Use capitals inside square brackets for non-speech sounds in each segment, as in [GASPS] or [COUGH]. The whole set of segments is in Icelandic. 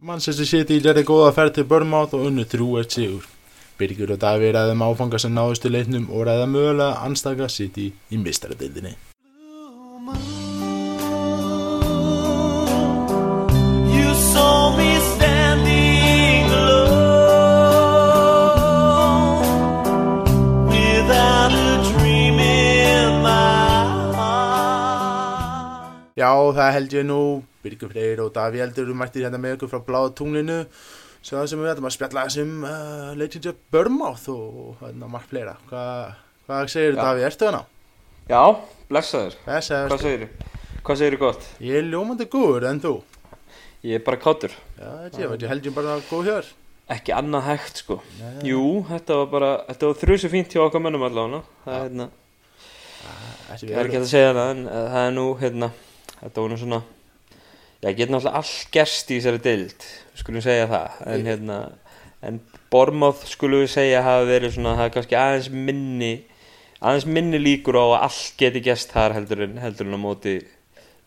Manchester City gerði góða ferð til Bournemouth og unnu 3-1 sigur. Birgir og Davíð ræðum áfanga sem náðust í leiknum og ræða mögulega anstaka City í mistaradildinni. Já, það held ég nú. Birgir Freyr og Davíð Eldur eru mættir hérna með okkur frá bláða tunglinu. Það sem við ætlum að spjalla þessum uh, leiknum til Bournemouth og hérna margt fleira. Hvað, hvað segir Já. Davíð? Ertu hana? Já, blessaður. Þess Hvað að segir Hvað segir gott? ég er ljómandi góður en þú. Ég er bara kátur. Já, þetta veit, ég held ég bara góð hér. Ekki annað hægt, sko. Nei. Jú, þetta var bara, þetta var þrjusu fínt hjá okkar mönnum allavega. Það er, hérna, Þessi ég er ekki hægt að segja það, en eh, það er nú, hérna, þetta nú svona, já, ég get náttúrulega allt gerst í þessari deild, við skulum segja það, en hérna, en Bormáð skulum við segja hafa verið svona, það er kannski aðeins minni, aðeins minni líkur á að allt geti gerst þar heldur en, heldur en á móti,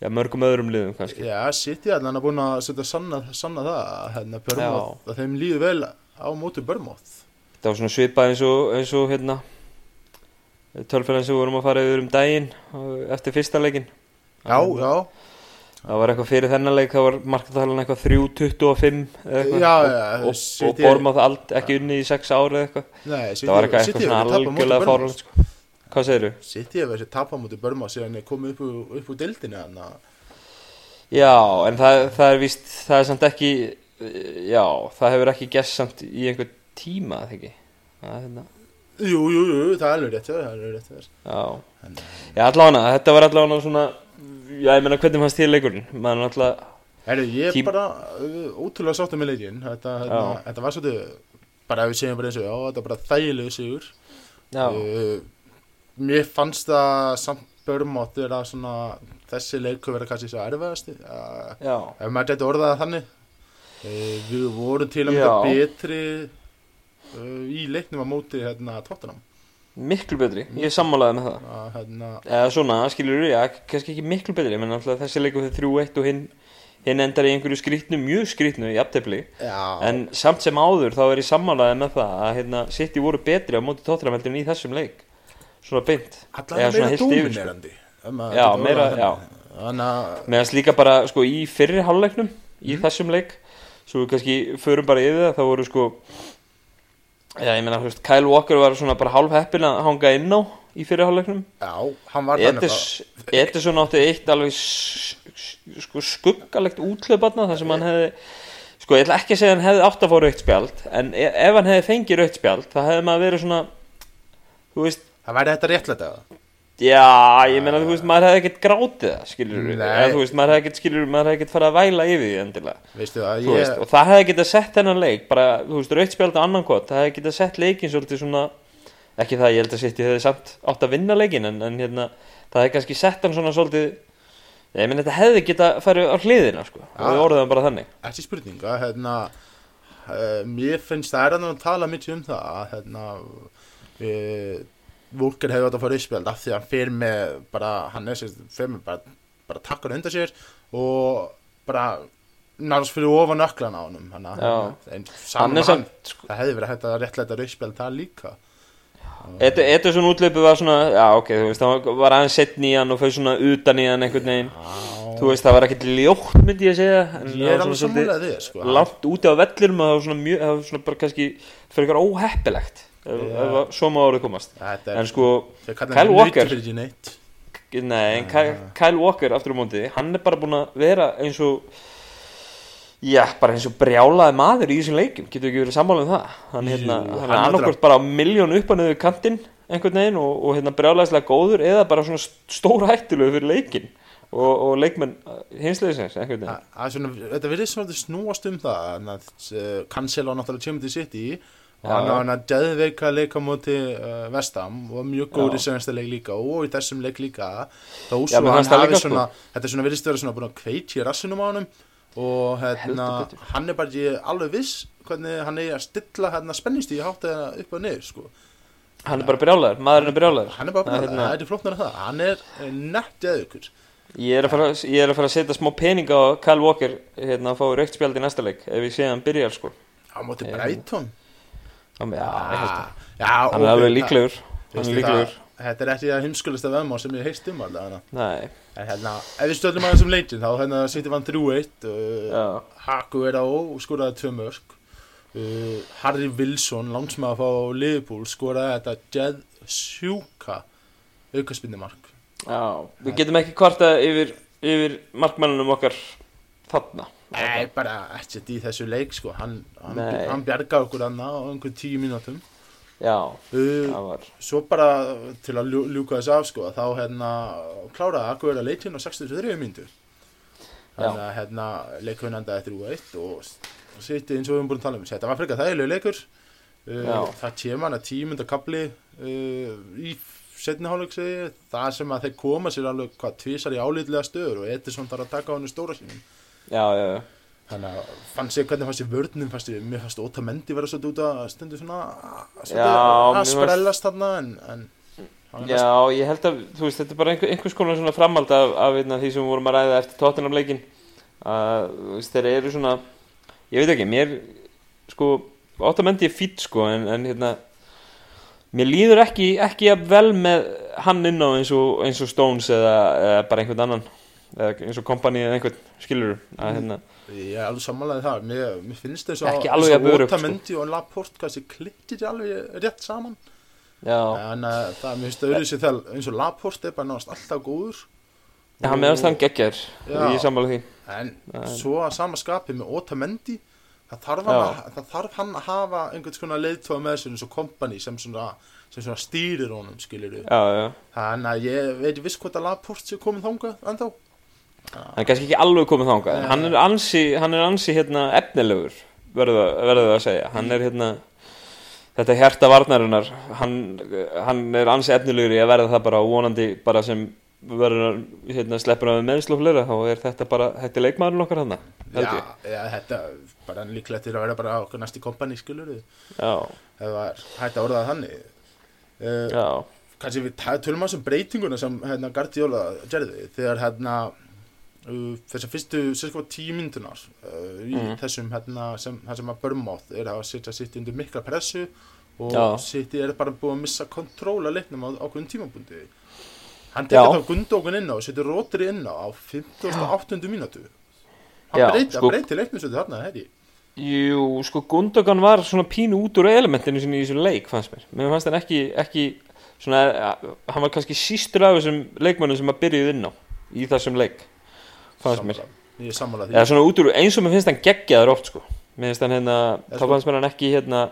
já, mörgum öðrum liðum kannski. Já, City allan er búin að setja sanna, sanna það að hérna, Bournemouth, að þeim líður vel á móti Bournemouth. Það var svona svipað eins og, eins og hérna tölfæðan sem við vorum að fara yfir um daginn eftir fyrsta leikin Já, já, það var eitthvað fyrir þennan leik það var markatalan eitthvað 3.25 eða eitthvað Já, og, já, og, og City- Bormáð allt ekki unni í 6 ári eitthvað nei, það var eitthvað, eitthvað svona algjörlega fárlega sko. hvað segir þú? City hefur þessi tapa mútið Bournemouth síðan er komið upp, úr- úr að Já, en það, það er víst það er samt ekki já, það hefur ekki gest samt í einhver tíma það ekki hérna Jú, jú, jú, það er alveg rétt, það er alveg rétt. Já, En, já allavega, þetta var allavega svona Já, ég meina hvernig fannst þér leikurinn? Maður alltaf, Herru, ég er Tím- bara uh, ótrúlega sáttum með leikinn, þetta, hérna, Já. þetta var svolítið, bara ef við segjum bara eins og já, þetta er bara þægilegu sigur. já, Uh, mér fannst það samt er að svona, þessi leikur verða kannski svo erfiðasti, uh, já ef maður gæti orðað það þannig uh, við vorum til að mynda Já. betri uh, í leiknum á móti hérna Tottenham Miklu betri, ég sammálaði með það. Að, hérna, Eða svona, skilur þú, já, kannski ekki miklu betri menn alltaf þessi leikur fyrir 3-1 og hinn hinn endar í einhverju skrýtnu, mjög skrýtnu í aftefli, já, en samt sem áður þá er ég sammálaði með það að hérna, City voru betri á móti tóttræðameldin í þessum leik. Svona beint. Eða svona heilt yfir, sko. maður Já, meira, að meðan líka bara sko í fyrri hálfleiknum í Mhm. þessum leik svo kannski förum bara yfir það þá voru sko já ég meina þú veist Kyle Walker var svona bara hálf heppin að hanga inn á í fyrri hálfleiknum. Já, hann var þannig Edis- Edison átti eitt alveg sko skuggalegt útlöparna þar sem hann hefði sko ég ætla ekki að segja að hann hefði átt að fá rautt spjald en e- ef hann hefði fengið rautt spjald þá hefði maður verið svona þú veist það væri þetta réttlætt eða Já, ég meina, þú veist, maður hefði ekkert grátið það, skilur við, þú veist, maður hefði ekkert, skilur maður hefði ekkert farið að væla yfir því endilega, veistu að þú ég veist, og það hefði getað sett þennan leik, bara, þú veist, á annan kvot, það hefði getað sett leikin svolítið svona, ekki það, ég held að sitt, ég hefði samt átt að vinna leikin, en, en hérna, það hefði kannski sett hann svona svolítið, ég meina, þetta hefði getað farið á hliðina, sko, og við Já. orðum bara þannig, ekki spurninga hérna, uh, mér finnst það er að tala mikið um það að hérna, uh, Volker hefur átt að fara uppspjald af því að hann fer með bara, hann er sér, fer með bara, bara takkar undan sér og bara nánast fyrir ofan öklan á honum er hann, samt, sko, það hefði verið hægt að réttlæta uppspjald það líka. Þetta svona útlöpu var svona, já, ok, þú veist, það var aðeins setn í hann og fyrir svona utan hann einhvern veginn, Þú veist, það var ekkert ljótt, myndi ég segja en ég það er var svona þér sko. Langt úti á vellirum að það var svona mjög Það var svona bara kannski fyrir eitthvað óheppilegt Að svo má orðið komast. Þetta En sko, þeir kalla Kyle Walker- nei, en Kyle, Kyle Walker aftur á móti Hann er bara búinn að vera eins og Já, bara eins og brjálaði maður í þessum leikjum. Getur ekki verið sammála um það? Hann, Jú, hérna, hann hann er náttúrulega- annarkvort bara á miljón upp og niður kantinn einhvern veginn og, og hérna brjálaðislega góður eða bara svona stóra hættulegu fyrir leikin og, og leikmenn hinslegisins einhvern veginn. Svona, þetta verður svona snúast um það en að uh, Cancelo náttúrulega kemur til og Já. Hann á hann að geðveika leika á móti uh, Vestam og mjög góður í Já. senasta leik líka og í þessum leik líka. Þó Já, svo mér hann hafi sko. svona þetta er svona verðist vera svona búin að kveiti í rassinum á honum. Og hérna hann er bara ekki alveg viss hvernig hann er að stilla hérna spennist í hátt eða upp og niður sko. Hann er bara brjálaður, maðurinn er brjálaður. Hann er bara að hérna- það er flóknar að það. Hann er eh, Ég er að fara, ég er að, fara að setja smá pening á Kyle Walker hérna að fá raukt spjald í næsta leik ef ég sé að hann byrjar sko. Á móti Já. Held að Hann ok, er alveg það- líklegur Hann er það- Þetta er ekki að heimskulista veðmá sem ég heist um Nei, En hérna, ef við stöðum aðeins um leikin þá hérna sýtti vann 3-1 uh, Haku er á skoraði tvö mörg uh, Harry Wilson, langsmaður frá Liverpool skoraði þetta Jed sjúka aukaspinnumark já Við getum ekki kvarta yfir, yfir markmannunum okkar þarna Nei, bara ekkert í þessu leik sko. Hann, hann, hann bjargaði okkur annað á einhvern tíu mínútum. Já, uh, það var Svo bara til að ljú, ljúka þess af sko þá hérna kláraði Haku að leikinn á 63 mínútur Þannig að hérna leikurinn endaði eftir U1 og sitti eins og við höfum búin að tala um. Þetta var frekar þægilegu leikur. Uh, Það kemur hann að tímunda kapli uh, í setni hálfleik segi ég, það sem að þeir koma sér alveg hvað tvísar í álítlega stöður og Edison þarf að taka á hann stóra sínum Já, já, já. Þannig að fannst ég hvernig fannst ég vörnum? Fannst ég, mér fannst Otamendi vera svolítið út að stundu svona að sprellast þarna en, en Já, ég held að, þú veist, þetta er bara einhver, einhvers konar svona framhald af, af einna, því sem við vorum að ræða eftir Tottenham leikin að, þeir eru svona ég veit ekki, mér sko, óttamendi er fýtt sko en, en hérna mér líður ekki, ekki vel með hann inn á eins og, eins og Stones eða, eða bara einhvern annan eins og Company eða einhvern, skilur að hérna, Ég er alveg sammálaði það, mér, mér finnst þess að sko. Otamendi og Laporte kannski klikkir alveg rétt saman. Já, en uh, það mér finnst það auðvitað sér þegar eins og Laporte er bara náttúrulega alltaf góður. Ja, hann meðast hann geggjær Já. og ég sammála því. En En- svo að sama skapi með Otamendi það þarf að, það þarf hann að hafa einhvern svona leiðtóða með sér eins og kompani sem svona, sem svona stýrir honum já, já, þannig að ég veit viss hvort að Laporte sé komin þangað ennþá hann er kannski ekki alveg komið þangað en hann er ansi, hann er ansi hérna efnilegur verður það- að segja. Hann er hérna þetta hjarta varnarinnar. Hann, hann er ansi efnilegur í að verða það bara vonandi bara sem verður hérna sleppur af meðslu og fleira þá er þetta bara, þetta er leikmaðurinn okkar hann já, já, þetta bara líklegt til að vera bara okkur næsti kompani skilur já, er hægt að orða þannig. Uh, já, kannski við tölum að sem breytinguna sem hérna Guardiola gerði. Þegar hérna þessar fyrstu cirka tíu myndunar uh, í Mhm. þessum hérna sem, sem að Börnmátt er að setja sitt undir mikla pressu og sitt er bara búið að missa kontról að leiknum á ákveðin tímabundi hann tekur þá gundókun inn á og setur rótri inn á á 58. mínútu. Hann breyti, sko- breyti leiknum svo þarna herri Jú, sko Gundogan var svona pínu út úr elementinu sinni í þessu leik fannst mér. Mér fannst hann ekki, ekki svona, eh, hann var kannski sístur af þessum leikmönnum sem að byrjuð inn á í þessum leik fannst mér? Ég er sammálað því. Út úr, eins og mér finnst hann geggjaður oft sko. Mér finnst hann hérna, þá fannst mér hann ekki hérna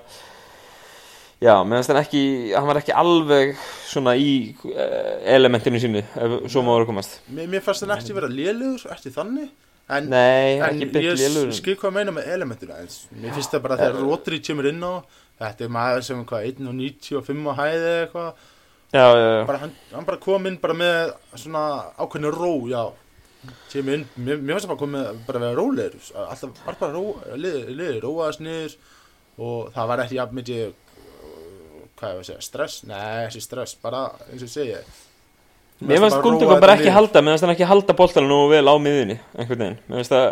já, mér finnst hann ekki hann var ekki alveg svona í uh, elementinu sínu ef svo má vera komast. Mér, mér fannst hann ekki vera lélugur ekki þannig en nei, En ég skil hvað að meina með elementuna en mér finnst það bara þegar Rodri kemur inn á þetta er maður sem er hvað 1.95 á hæði eða eitthvað. Já, já, já, bara, hann, hann bara kom inn bara með svona ákveðinu ró já inn, mér, finnst það bara komið bara að vera rólegur. Alltaf var bara ró, liði, liði róaðast niður og það var ekki jafn mikið hvað ég að segja, stress? Nei, ekki stress, bara eins og segi. Mér fannst Gundogan bara ekki halda, mér fannst hann ekki halda boltanum nú vel á miðunni, einhvern veginn. Mér fannst það,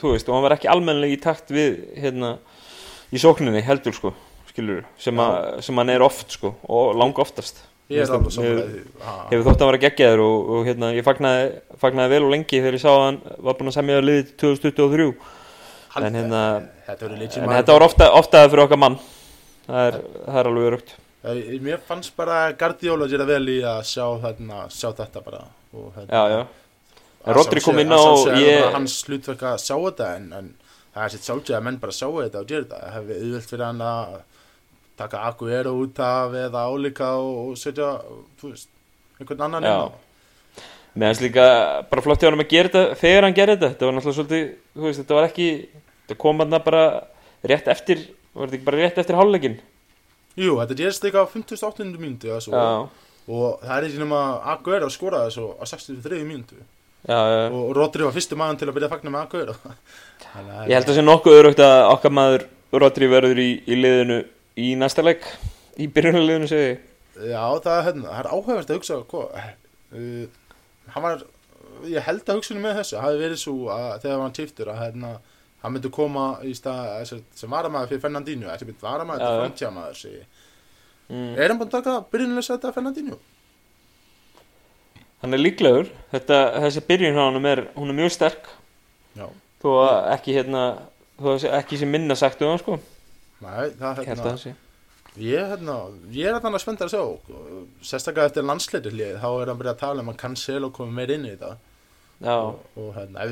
þú veist, og hann var ekki almennilega í takt við, hérna, í sókninni heldur, sko, skilur, sem, a, sem hann er oft, sko, og lang oftast. Ég er alveg samanlega. Hefur þótt að vera geggjaður og, og hérna, ég fagnaði, fagnaði vel og lengi þegar ég sá að hann var búinn að semja liðið 2023. Hann- en hérna, þetta En þetta var ofta, oftaði fyrir okkar mann, það er, það er alveg örugt. Eh, Mér fannst bara Guardiola gera vel í að sjá, hérna, sjá þetta bara og, hérna, Já, já. Rodri kom inn á og hans hlutverk að sjá þetta en, en það er sitt sjálfsögðu að menn bara sjá þetta og gera þetta það hefði auðvelt fyrir hann að taka Aguero út af eða álíka og, og setja veist, einhvern annan inn á Mér finnst líka bara flott hjá hann að gera þetta þegar hann gerði þetta, þetta var náttúrulega svolítið, veist, þetta var ekki, þetta kom hann bara rétt eftir, var þetta ekki bara rétt eftir hálfleikin? Jú, þetta gerist líka á 58. mínútu eða svo, Já, og það er ekki nema Aguero skoraði svo á 63. mínútu já, já. og Rodri var fyrstu maður til að byrja að fagna með Aguero [LAUGHS] að- Ég held að sé nokkuð örugt að okkar maður Rodri verður í, í liðinu í næsta leik, í byrjunarliðinu segi. Já, það hérna, það er áhugavert að hugsa hvað, uh, hann var ég held að hugsunum með þessu hafi verið svo að þegar hann tiftur að hérna, hann myndi koma í stað sem, sem varamæður fyrir Fernandinho þessi myndi varamæður til ég. mm. er hann búin að taka byrjunlega setja Fernandinho? Hann er líklegur Þetta, Þessi byrjun honum er, hún er mjög sterk Já, Þó að ekki hérna Þó að ekki sem minna sagt um hann sko nei, það að hérna það sé. Ég, hérna, ég er hérna spenntar að sjá sérstaklega eftir landsleitirlið þá er hann byrjað að tala um að Cancelo komið meir inn í þetta. Já, og, og hérna,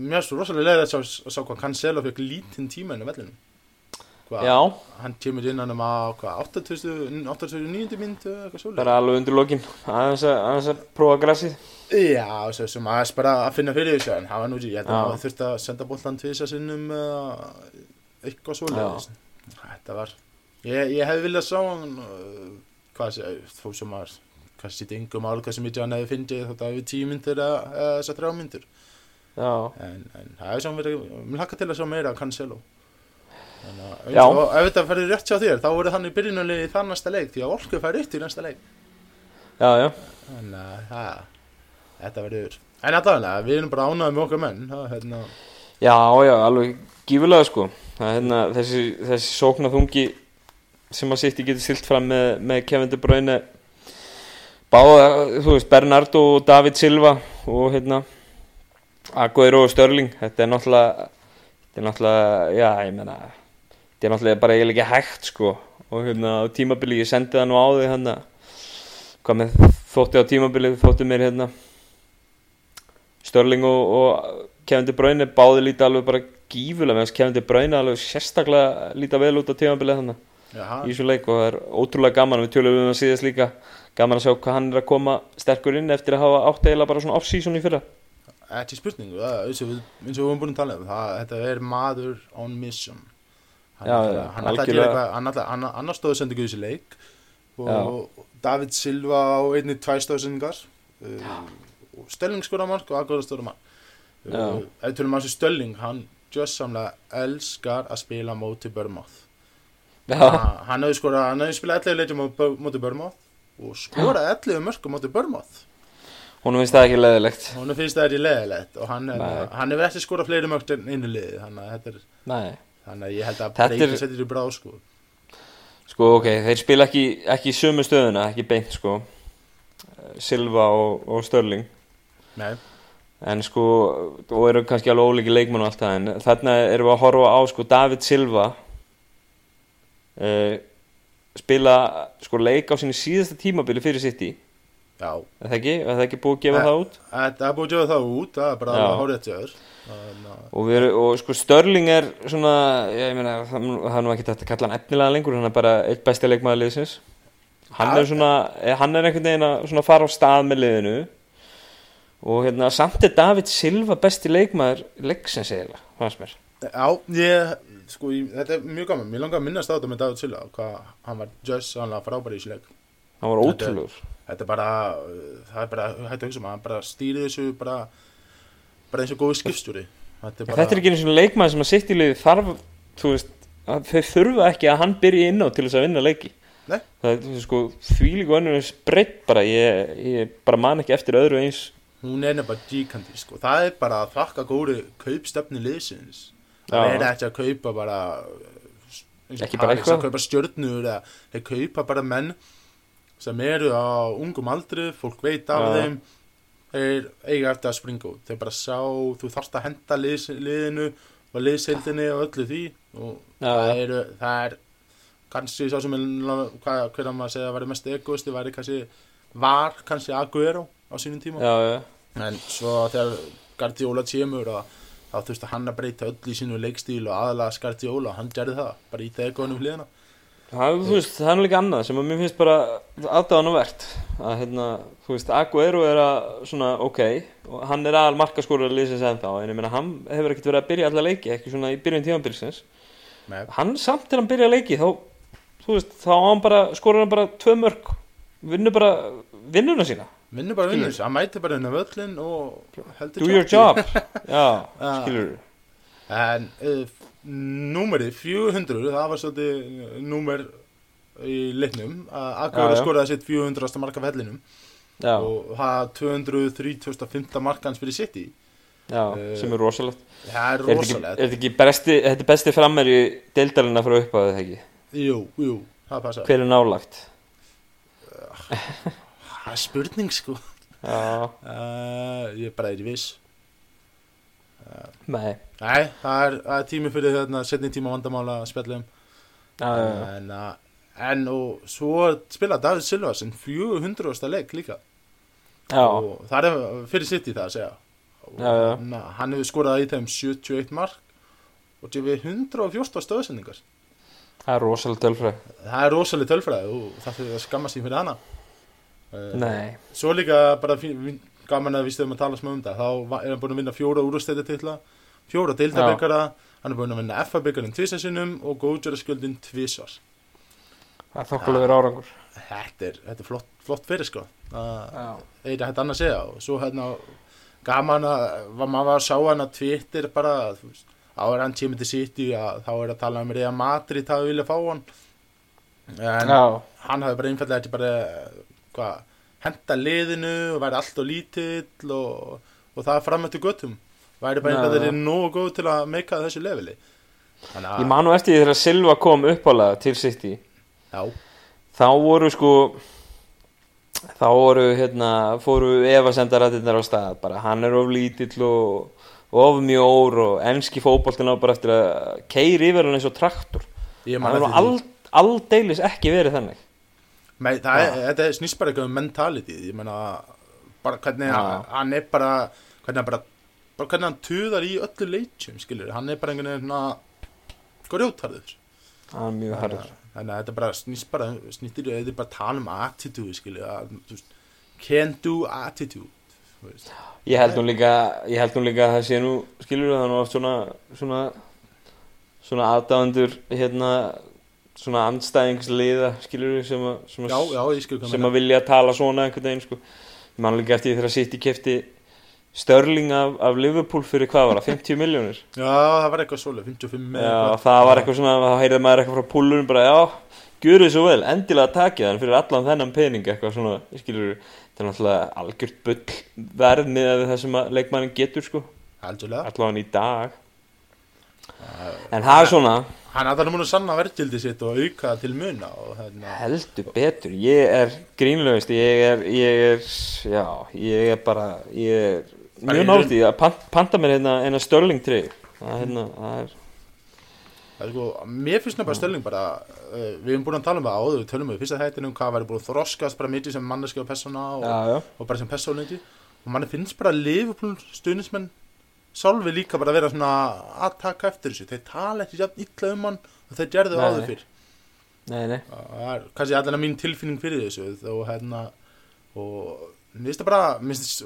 mér finnst rosalega leið að sjá, að sjá hvað Cancelo fekk lítinn tíma inn á vellinu hvað, já. hann kemur inn hann um að hvað, 80, 89. myndu eitthvað svo bara alveg undir lokin. Aðeins að, aðeins að prófa grassið já, svo sem aðeins bara að finna fyrir þessu en hann var nú ég held að hann þurfti að senda boltan tvisa sinnum eða eitthvað svo þetta var ég, ég hefði viljað sjá hann uh, hvað sé, þó sem að hvað sýtti yngum álega hvað sem ég hann hefði fyndið þótt að við tíu myndir eða eða þessar þrjá myndir. Já, en, en það er saman verið, mér hlakka til að sjá meira af Cancelo. Þannig að ef þetta færi rétt hjá þér þá verður hann í byrjunulegi í þann næsta leik því að Orku færi upp í næsta leik. Já, já. Þannig að þetta verður en allavega, við erum bara ánægði með okkar menn það, hérna, Já, já, alveg gífulega sko það er hérna þessi, þessi sóknarþungi sem að City getur stilt fram með, með Kevin De Bruyne báða, þú veist, Bernardo og David Silva og hérna Aguero og Störling þetta er náttúrulega þetta er náttúrulega, já, ég meina þetta er náttúrulega bara eiginlega ekki hægt sko. Og hérna á tímabili, ég sendi það nú á þig hérna. Hvað með þótti á tímabili, þótti mér hérna. Störling og, og Kevin De Bruyne báði líta alveg bara gífulega meðan Kevin De Bruyne alveg sérstaklega líta vel út á tímabilið þannig í þessu leik og það er ótrúlega gaman. Við tölum um það síðast líka. Gaman að sjá hvað hann er að koma sterkur inn eftir að hafa átt eiginlega bara svona off-season í fyrra. Ekki spurningu það, eins, og við, höfum búin að tala um. Það, þetta er maður on mission. Hann hann ætlar að gera eitthvað hann ætlar- hann- annar stóðu sendi ekki þessi leik. Og David Silva á einni tvær stóðsendingar uh, Stölling skora mark og Aguero skora mark. Uh, ef við tölum að þessi Stölling hann gjössamlega elskar að spila móti Börmáð hann hefði skora, hann hefði spilað 11 leikjum móti Börmáð og skoraði 11 mörgum móti Börmáð hún finnst það ekki leðilegt hún finnst það ekki leðilegt og hann, hefur ekki skorað fleiri mörg en inn í liði þannig að, þetta er, Nei, þannig að ég held að breyta setjur í bráð sko. sko ok, þeir spila ekki, ekki sömu stöðuna, ekki beint sko. Silva og, og Störling Nei, en sko, og eru kannski alveg ólíki leikmenn og allt það, en þarna erum við að horfa á sko David Silva uh, spila sko leik á sinni síðasta tímabili fyrir City, já er það ekki? Er það ekki búið að gefa Eh, það út? Þetta er búið að gefa það út, það er bara Já. að þér Þannig að- Og, við, og sko Störling er svona, ég meina, það, það er nú ekki þetta að kalla hann efnilega lengur, hann er bara eitt besti leikmaður liðsins. Hann er svona, eh, hann er einhvern veginn að svona fara á stað með liðinu og hérna, samt er David Silva besti leikmaður leiksins eiginlega, fannst mér. Já, ég, sko, ég, þetta er mjög gaman Mér langar að minnast á þetta með David Silva hvað hann var just sannlega frábæri í þessu leik Hann var Þetta er- ótrúlegur. Þetta er bara, það er bara, hættu að hugsa um hann bara stýrið þessu bara bara eins og góðu skipstjóri Þetta er bara, Þetta er ekki eins og leikmaður sem að sitt í liði þarf, þú veist, þau þurfa ekki að hann byrji inn á til þess að vinna leiki. Nei. Það er þú veist, sko þvílíku önnur breytt bara, ég, ég bara man ekki eftir öðru eins. Hún er nefnilega gíkandi, sko Það er bara að þakka góri kaupstefni liðsins. Það er ekki að kaupa bara og Ekki bara eitthvað. að kaupa stjörnur eða þeir kaupa bara menn sem eru á ungum aldri fólk veit af Já. þeim þeir eiga eftir að springa út þeir bara sjá, þú þarft að henda liðs, liðinu og liðsheildinni og öllu því og það, eru, það er kannski sá sem er hvað, hver að maður segja að væri mest egoisti væri kannski var kannski Aguero á sínum tíma Já, já. en svo þegar Guardiola kemur og þá þurfti hann að breyta öll í sínu leikstíl og aðalega Guardiola, hann gerði það bara í þegonum hliðina Það, það er líka annað sem að mér finnst bara aðdáðanuvert að hérna, þú veist, Aguero er að svona, ok, og hann er aðal markaskórar liðsins ennþá, en ég meina hann hefur ekkert verið að byrja alla leiki, ekki svona í byrjun Nei. hann samt þegar hann byrja að leiki þá, þú veist, þá á hann bara skórar hann bara tvö mörg vinnur bara vinnuna sína vinnur bara vinnur, hann mæti bara inn á völlin og heldur do your job. job [LAUGHS] já, Já. skilur en uh, númerið 400, það var svolítið uh, númer í Já, já. skoraði sitt 400. marka vellinum já, og það 235. markans fyrir City já, Eh, sem er rosalegt það er Er þetta ekki, er rosalegt ekki besti, besti frammeri deildarina frá uppáðu þegar ekki? jú, jú, það passa Hver er nálagt? Það er spurning sko. Uh, ég er bara ekki viss. Nei. Nei, það er, það er tími fyrir þarna setni tíma vandamála að spjalla um. Já, en, uh, en og svo spila David Silva sem 400. leik líka. Já, og það er fyrir sitt í það að segja. Og Já, já. na, hann hefur skorað í þeim 71 mark og gefið 114 stöðsendingar. Það er rosalega tölfræð það er rosalega tölfræði og það fyrir að skamma sín fyrir hana. uh, Nei, svo líka bara gaman að við stöðum að tala smá um það þá er hann búin að vinna fjóra úrstætti titla fjóra deildabikara hann er búin að vinna FA-byggarinn tvisarsinnum og góðgjörðaskjöldin tvisar það er þokkulegur árangur. Þetta er, þetta er flott, flott fyrir sko. Það er þetta annað að segja. Og svo hérna gaman að var, maður var að sjá hann að Twitter bara áður hann tímið til að þá er að tala um Real Madrid það vilja fá hann. En já, hann hafði bara einfallega ekki bara hvað, henda liðinu og væri allt og lítill og, og það framöttu göttum væri bara einfallega já. nógu góð til að meika þessu leveli. Þannig ég að man nú eftir því þegar Silva kom uppálega til City. Já, þá voru sko þá voru hérna fóru efasendarættirnar á stað. Bara hann er of lítill og, of mjór og enski fótboltin á bara eftir að keiri yfir hann eins og traktor. Ég hann er ald, aldeilis ekki verið þannig Nei, það er, þetta snýst bara eitthvað um mentality ég meina bara hvernig Já. hann, er bara hvernig hann bara, bara hvernig hann tuðar í öllu leikjum skilur, hann er bara einhvern veginn svona grjótarður hann er mjög harður þannig að þetta bara snýst bara snýttir í þetta er bara tala um attitude skilur, að, þú veist, can do attitude þú veist. ég held nú líka ég held nú líka að það sé nú skilur það er nú oft svona svona, svona aðdáðandur hérna svona andstæðingsliða skilur sem að, sem að já, já, sem að vilja tala svona einhvern veginn sko. Ég man líka eftir þegar City kefti Störling af, af Liverpool fyrir hvað var það, 50 miljónir já, það var eitthvað svoleið, 55 með Já, það var eitthvað svona, þá heyrði maður eitthvað frá púlunum bara, já, gjur þið svo vel, endilega takið þann fyrir allan þennan pening eitthvað svona, skilur, þetta er náttúrulega algjört bull verð með það sem að leikmannin getur sko, allavega í dag. En það er svona, hann er þannig múin að sanna verðgildi sitt og auka það til muna og hérna heldur betur, ég er grínlegust, ég er, ég er, já, ég er bara, ég er mjög í nátt í að pan- panta mér hérna eina Störling treyju, það er hérna, það er, Það er sko, mér finnst nefnilega stölding bara, uh, við hefum búin að tala um það áður, við tölum um í fyrsta hættinum, hvað væri búin að þroskast bara mikið sem manneski og persóna og, og bara sem persónleiti og manni finnst bara Liverpool stuðnismenn sjálfi líka bara að vera svona að taka eftir þessu, þeir tala ekki jafn illa um hann og þeir gerðu áður fyrr. nei, nei, Það er kannski allan mín tilfinning fyrir þessu og hérna, og mér finnst það bara, mér finnst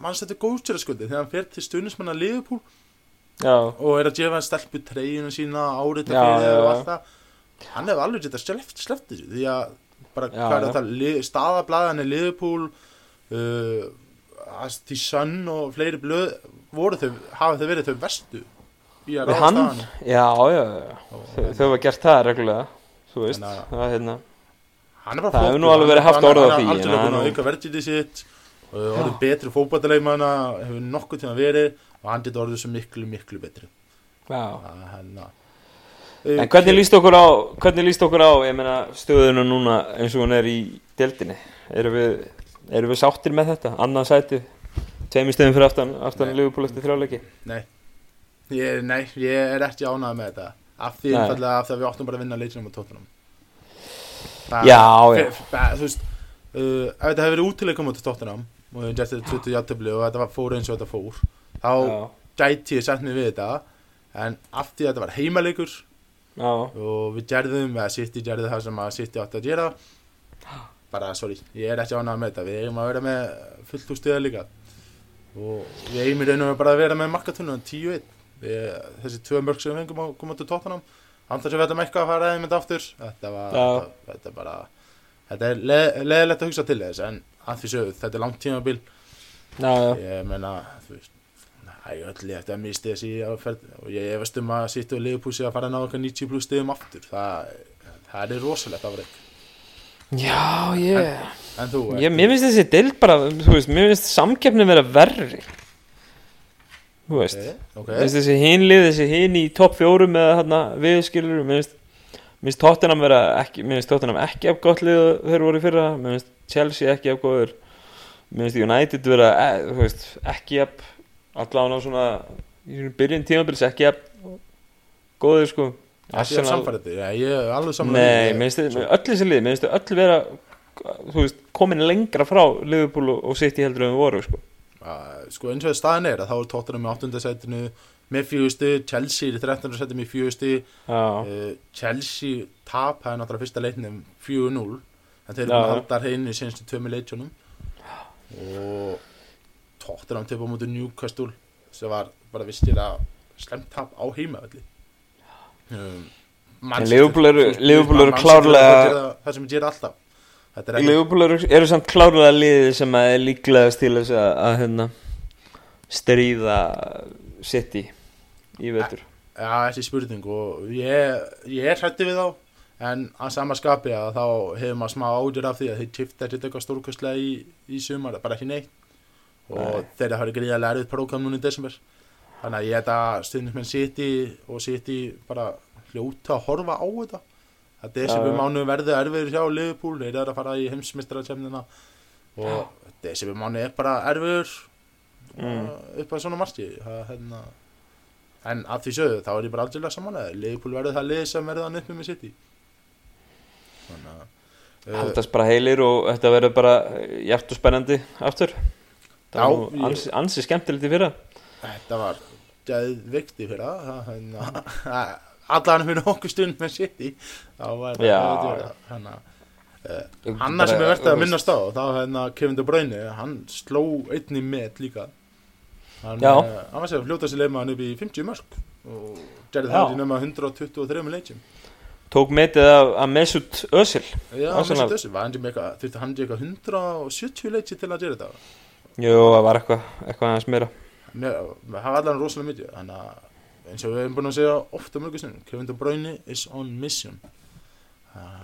mann setja góðstjöraskuldi þegar hann fer til stuðnismenn að Liverpool já, og er að gefa hann stelpu treyjuna sína árita Já, fyrir já, og allt það. Hann hefur alveg getað sleppt, sleppt þessu því að bara hvað er þetta staðablaðan er Liverpool uh, því Sun og fleiri blöð voru þau, hafa þau verið þau vestu í að við ráða hann, já, já, já, þau hafa gert það reglulega, þú veist, að- það er hérna, er Það hefur nú alveg verið haft hann- orð á er því, hann að nú- auka verðgildi sitt og orðið betri fótballtaleikmanna hefur nokkuð tíma verið og hann getur orðið svo miklu, miklu betri. Já, Það er hérna. En hvernig líst okkur á, hvernig líst okkur á, ég meina, stöðuna núna eins og hún er í deildinni? Erum við, erum við sáttir með þetta? Annað sæti, tveimur stöðum fyrir aftan, aftan. Liverpool eftir þrjáleiki? Nei, ég, nei, ég er ekki ánægð með þetta. Af því að við áttum bara að vinna leiknum á tóttunum Já, já. Þú veist, uh, ef þetta hefur verið útileikum á tóttunum og við þetta 20 játtöfli og þetta var fór eins og þetta fór þá gæti ég sett mig við þetta. En af því að þetta var heimaleikur já, og við gerðum, eða City gerði það sem að City átti að gera [GASPS] bara, sorry, ég er ekki ánægð með þetta. Við eigum að vera með fullt úr stöða líka og við eigum í raunum bara að vera með markatunum 10-1 Við- þessi tvö mörg sem við fengum að koma til tóttunum andar sem við ætlum eitthvað að fara eða mynda aftur. Þetta var, Já. þetta, þetta er bara þetta er le leðilegt að hugsa til þess en að því sögðu, þetta er langt tímabil. Já, já, ég menna, þú veist Það er öll létt að misti þessi áferð og ég efast um að sýttu og liðpúsi að fara að ná okkar 90 pluss stegum aftur. Það, það er rosalegt afreg Já, ég En þú, Ég, mér finnst þessi deild bara, þú veist, mér finnst samkeppni vera verri. Þú veist Ok, ok. Mér finnst þessi hinlið, þessi hin í topp fjórum eða hérna viðskilur Mér finnst, Tottenham vera ekki, mér finnst Tottenham ekki af gott lið þeir voru fyrra Mér finnst Chelsea ekki af góður Mér finnst United vera, e, þú veist, ekki af allan á svona, í byrjun tímabils ekki af góður sko Þetta, já, ég er alveg þið, öll þessi lið, mér finnst þið öll vera, þú veist, komin lengra frá Liverpool og, City heldur en við voru, sko. Sko eins og það staðin er að þá er Tottenham í 8. setinu með fjögusti, Chelsea í 13. setinu með fjögusti Já, uh, Chelsea tap er náttúrulega fyrsta leiknum 4-0 en þeir eru halda hreinu í senstu tvömi leikjónum og Tottenham tepa á mútið Newcastle sem var bara vistir að slemt tap á heimavelli um, En Liverpool eru- Liverpool eru klárlega- það sem ég ger alltaf þetta er Liverpool eru, eru samt klárlega liðið sem er líklegast til þess að, að hérna, stríða City í vetur. Já, þessi spurning og ég, ég er hrætti við þá en að sama skapi að þá hefur maður smá ágjör af því að þeir tifta ekkert eitthvað stórkostlega í, í sumar, bara ekki neitt og Nei. þeir hafa gríðarlega erfið prógram núna í desember þannig að ég held að stundismenn City og City bara hljóta að horfa á þetta að desember Já, já. mánu verði erfiður hjá Liverpool, þeir eru að fara í heimsmyndstaratemnina og desember mánu er bara erfiður Mm. uh, upp að svona marki það, hérna, en að því sögðu þá er ég bara algjörlega samanlega Leifupúl verður það lið sem verður hann uppi með City þannig að uh, Haldast bara heilir og þetta verður bara og spennandi aftur. Það Já, var ansi, ansi skemmtilegt í fyrra. þetta var geðvikti fyrir það hérna, [LAUGHS] allan fyrir okkur stund með City þá var Já, þetta þannig að uh, annar sem er verðt að minnast á þá hérna Kevin De Bruyne hann sló einni met líka hann, hann var sér að fljóta sér leima hann upp í 50 mörg og gerði það í nema 123 leikjum Tók metið af, af Mesut Özil. Já. Mesut Özil, með þurfti hann ekki eitthvað 170 leiki til að gera þetta? Jú, það var eitthvað, eitthvað aðeins meira. Það var allan rosalega mikið, þannig að eins og við hefum búin að segja ofta mörgur sinnum, Kevin De Bruyne is on mission.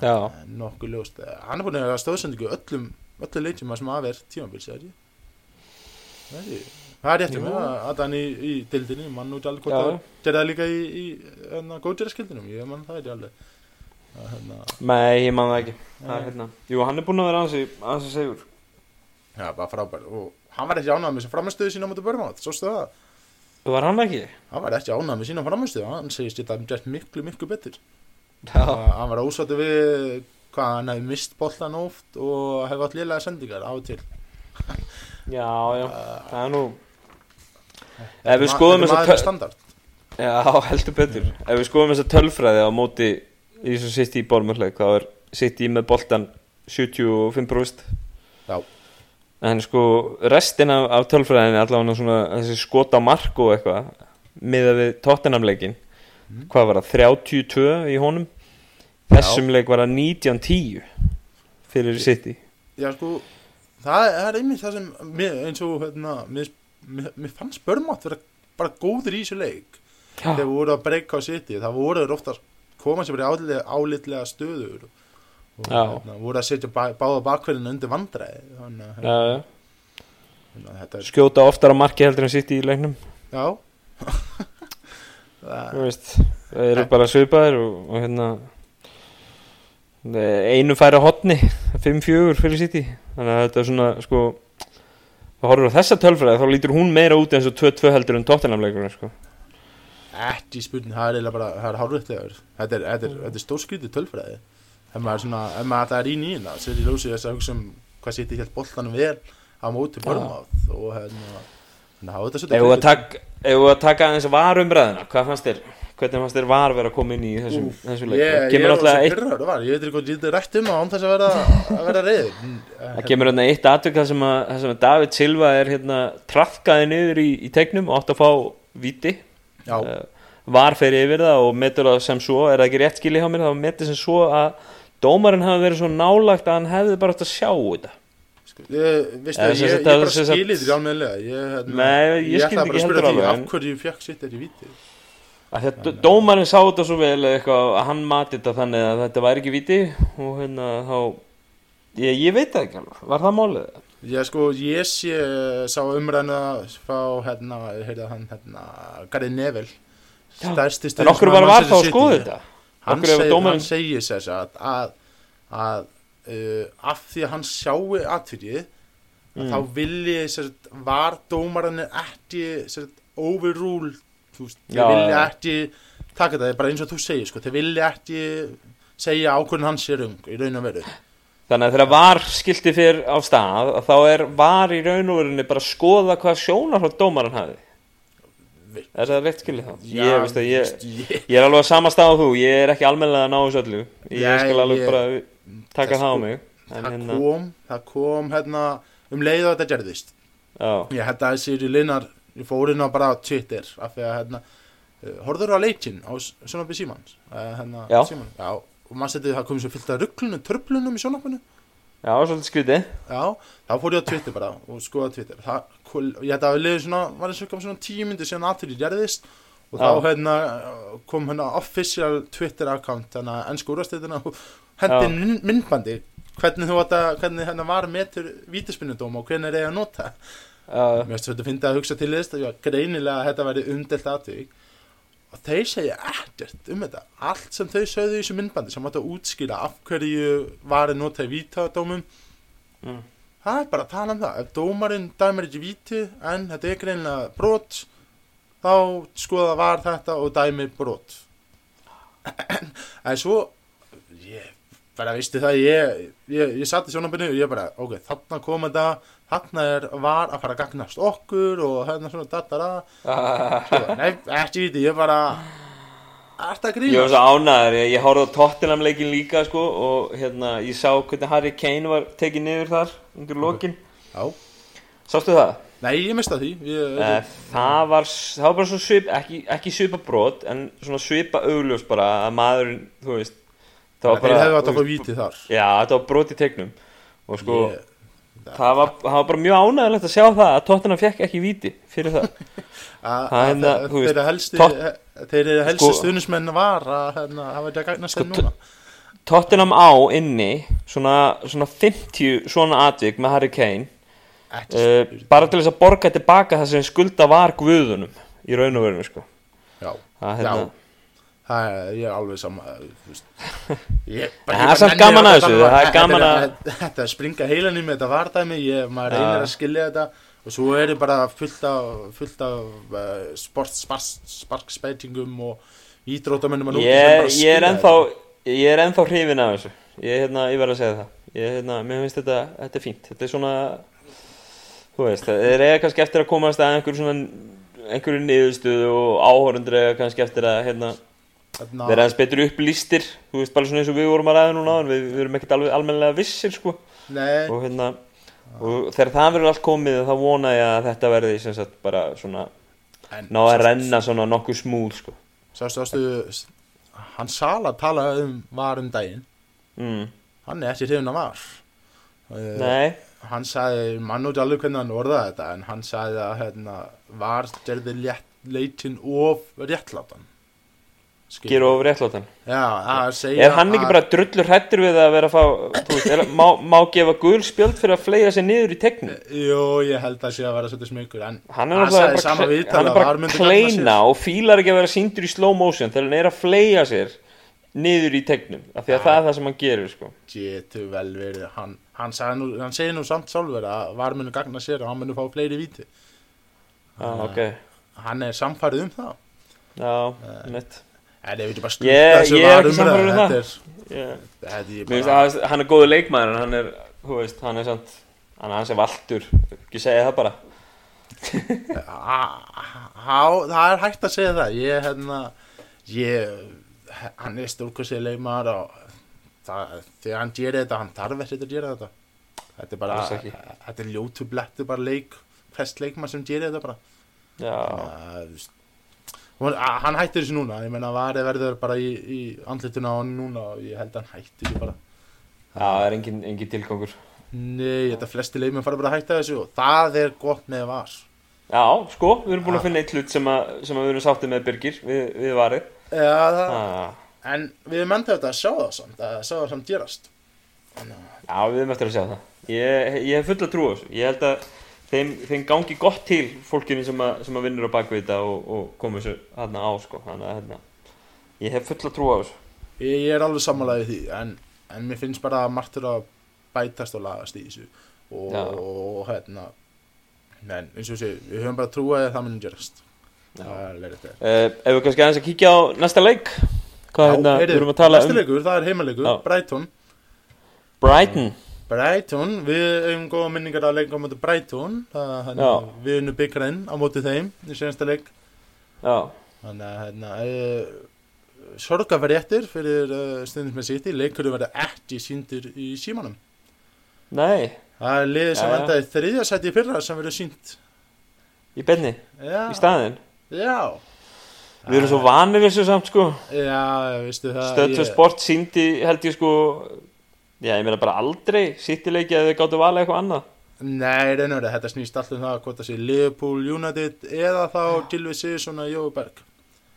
Er Nokkuð ljóst. Hann er búin að stóðsendingu öllum, öllum leikjum sem að verð tímabils, eða ekki? Það er ekki. Það er rétt um það, að hann í, í dildinni, mann út alveg hvort það gerði það líka í, í hérna, góðgerðarskildinum, ég mann það ekki alveg. Það, hérna, Nei, ég man það ekki. Það er hérna. Jú, hann er búinn að vera ansi, ansi segur. Já, bara frábær og hann var ekki ánægð með þessi framistöðu sína á móti börmátt, svo það Var hann ekki? hann var ekki ánægð með sína framistöðu hann segist þetta að gert miklu, miklu betur. Að hann var ósáttu við hvað hann hefði mist bollan oft og hefði átt liðlega sendingar á til [LAUGHS] Já, já. Það er nú, Ef við skoðum töl- standard já, heldur betur. Ef við skoðum þessa tölfræði á móti í þessu sitt í bólmörleik, þá er sitt í með boltan 75%. Já. En sko, restin af, af tölfræðinni, allavega svona þessi skot á mark og eitthvað, miða við Tottenham-leikin, Mhm. hvað var það, 32 í honum? Þessum leik var það 19-10 fyrir City. já sko það er, það er einmitt það sem mér, eins og hérna, mér, mér, fannst börmátt vera bara góður í þessu leik Já, þegar voru að breyka á City það voru ofta koma sér bara í álitlega stöður og Já. hérna, voru að setja bá, báða bakverðina undir vandræði er skjóta oftar á marki heldur en City í leiknum. já það, [LAUGHS] Þú veist, það eru bara svipaðir og, og hérna einu færi á hotni 5-4 fyrir City þannig að þetta er svona sko þá horfur á þessa tölfræði þá lítur hún meira út eins og 2-2 heldur en Tottenham-leikurinn sko. ekki spurning, það er eiginlega bara það er hárréttlegur, þetta er, er, þetta er stórskrítið tölfræði ef maður svona, ef maður alltaf er í nýjina sér í ljósi þess að hugsa um hvað City hélt boltanum vel á móti börmáð og hérna Ef við að taka aðeins varumræðina hvað fannst þér, hvernig fannst þér var vera að koma inn í þessum, þessum leik? það ég er alltaf pyrraður var, ég veit ekki hvað ég er rætt um án þess að vera, að vera reyð Það kemur hérna eitt atvik þar sem, að, að David Silva er hérna trafkaði niður í, í tegnum og átt að fá viti uh, var fyrir yfir það og metur það sem svo. Er það ekki rétt skilið hjá mér? Það var metið sem svo að dómarinn hafi verið svo nálagt að hann hefði bara átt að sjá þetta sko, ég, veistu, Eða ég, ég, ég það bara skilið þetta almennilega ég, hérna, ég ætla bara að spyrja því af hverju fekk sitt er í viti að þetta, dómarinn sá þetta svo vel eitthvað að hann mati þetta þannig að þetta væri ekki viti og hérna þá ég, ég veit það ekki alveg, var það málið? Ég sko, ég sé, sá umræðinu frá, hérna, hann, hérna, Gary Neville, Já. En okkur var var þá að skoða þetta? Hann, segir sér að, að, að uh, af því að hann sjáu atfyrið, Mm. þá vilji, sér, var dómarinn ekki, overrule, þeir vilja já. ekki taka þetta, bara eins og þú segir, sko, þeir vilja ekki segja ákvörðin hans er ung, í raun og veru. Þannig að þegar var skilti fyrir á stað að þá er var í raun og verunni bara að skoða hvað sjónarhótt dómaran hafi Er það rétt skilið þá? Já, ég, veist að, ég, ég, ég er alveg að sama stað á þú. Ég er ekki almennilega að ná þessu öllu. Ég skal alveg ég- bara taka það það á sko- mig. En það hérna, kom, það kom hérna um leið og þetta gerðist. Já, ég held að þessi linar ég fór inn á bara Twitter af því að hérna uh, horfður á leikinn á Sjónabbi Símans? Uh, hérna, Já. Síman, já. Og maður setið það komið svo fyllt af rugglunum, törplunum í sjónabinu já, svolítið skrítið. Já, þá fór ég á Twitter bara og skoða Twitter. Það, kol- ég held að við liðið svona var eins og kom svona tíu myndi síðan aðtölu gerðist og þá Já. hérna kom hérna official Twitter account hérna ennsku úrvarsleitina og hendi myndbandi. Hvernig þú átt að, hvernig hérna var metur vítaspinnudóm og hvernig er ég að nota? Já, Mér finnst þetta að finna að hugsa til þess að greinilega þetta væri umdelt aðtvík og þeir segja ekkert um þetta. Allt sem þau sögðu í þessu myndbandi sem átt að útskýra af hverju var að nota í vítadómum Mm. það er bara að tala um það. Ef dómarinn dæmir ekki víti en þetta er greinilega brot þá skoða var þetta og dæmir brot. [CLEARS THROAT] En svo ég bara veistu það ég, ég, ég satt í sjónabinu og ég bara ok, þarna kom þetta þarna er, var að fara að gagnast okkur og hérna svona datara svo, nei, ekki víti, ég bara er þetta að Ég var svo ánæður, ég, ég horfði á Tottenham leikin líka sko og hérna ég sá hvernig Harry Kane var tekið niður þar undir lokin. Sástu það? nei, ég mista því ég, Eh, það var, það var bara svona svip, ekki, ekki svipa brot en svona svipa augljós bara að maðurinn, þú veist það þeir hefðu átt að fá víti þar. Já, þetta var brot í tegnum. Og sko, Ég- það, var, það var bara mjög ánægilegt að sjá það að Tottenham fekk ekki víti fyrir það. [LAUGHS] Að- Það að hérna, þeir- þú veist, þeir helsti tott- þeir eru helsti Sko- stuðnismenn var að hérna, hafa ekki að gagnast Sko, þeim núna Tottenham á inni svona, svona 50 svona atvik með Harry Kane uh, bara til þess að borga tilbaka það sem skulda var guðunum í raun og verinu sko. já, það, hérna, Já. Það er, ég er alveg sama þú veist. [LAUGHS] ég, En það er samt gaman að þessu, það er gaman að- þetta- springa heilan í mig, þetta vardæmi ég, maður reynir að skilja þetta og svo er ég bara fullt af fullt af uh, sport, spars, sparkspeitingum og ídrótamennum ég, ég er ennþá ég er ennþá hrifin af þessu. Ég, hérna, ég verð að segja það. Ég, hérna, mér finnst þetta, þetta er fínt. Þetta er svona þú veist, er eiga kannski eftir að komast að einhverju svona einhverju niðurstöðu og áhorundur eiga kannski eftir að hérna, vera aðeins betur upplýstir þú veist, bara svona eins og við vorum að ræða núna við, við erum ekkert alveg almennilega vissir sko. Nei, og hérna og þegar það verður allt komið þá vona ég að þetta verði sem sagt bara svona en ná að renna svona nokkuð smúð sko. Sástu, sástu hann Sala talaði um var um daginn. Mm. hann er ekki hrifin af var. Uh, nei, hann sagði, mann og alveg hvernig hann orðaði þetta en hann sagði að hérna, var gerði leitin of réttlátan Gera ofur réttlátan. Að er hann ekki bara drullur hrættur við að vera að fá veist, er, má, má gefa gul spjöld fyrir að flega sig niður í tegnu jú, ég held að sé að vera svolítið smegur en hann er bara, er að bara kleina og fílar ekki að vera síndur í slow motion þegar hann er að flega sér niður í tegnum af því að Ja. það er það sem hann gerir sko. getur vel verið hann, hann, nú, hann segir nú samt sjálfur að var munu gagna sér og hann munu fá fleiri víti. Ah, ok, hann er samfærið um það. Já, Eh, nett en ég veit ég bara Ég- ég er ekki sannfærður um það. þetta yeah. er, þetta er Mér bara hann er góður leikmaður en hann er, veist, hann er samt hann er hans er valtur, ekki segja það bara það er hægt að segja það ég, hérna ég, hann er stórkursið leikmaður og það, þegar hann gerir þetta hann þarf ekki að gera þetta þetta er bara, ekki. þetta er ljótu blettu bara leik, fest leikmaður sem gerir þetta bara já, Já, þú veist. Hún- a- hann hættir þessu núna ég meina varði verður bara í, í andlituna á hann núna og ég held að hann hættir þessu bara. Já, það er engin, engin tilgangur. Nei, þetta flesti leikmenn fara bara að hætta þessu og það er gott með var. Já, sko, við erum búin að finna eitt hlut sem, að, sem að við erum sáttið með Birgir við, við varið Já, það, ah, en við erum enda þetta að sjá það samt að sjá það samt gerast. Já, við erum eftir að sjá það. Ég, ég hef fulla trú á þessu. Ég held að þeim, þeim gangi gott til fólkinu sem að, sem að vinnur á bakvið þetta og, og komu þessu hérna á sko. Þannig að hérna Ég hef fulla trú á þessu. Ég, ég er alveg sammálaðið því en, en mér finnst bara að margt er að bætast og lagast í þessu. Og, Já. og hérna en eins og sé, við höfum bara trúið að það munum gerast. Já. það er þetta uh, Ef við kannski aðeins að kíkja á næsta leik Hvað hérna, við erum að tala næsti um leikur, það er heimalegur, Já. Brighton. Brighton Brighton, við hefum góða minningar að leika á móti Já. við erum byggarinn á móti þeim í senasta Já, þannig að hérna, e, sorgafréttir fyrir uh, stundins með City leikurinn verður ekki síndir í símanum nei, Það er liðið sem endaði þriðja sæti í fyrra sem verður sínt. í benni, Já. í staðinn Já. Við erum svo vanir þessu samt sko Já, veistu það. Stöð og sport síndi held ég sko Já, ég meina bara aldrei sittileiki að þau gáttu valið eitthvað annað Nei, reynur þetta snýst allt um það hvort það sé Liverpool, United eða þá Gilvi Sigurðsson og Jói Berg.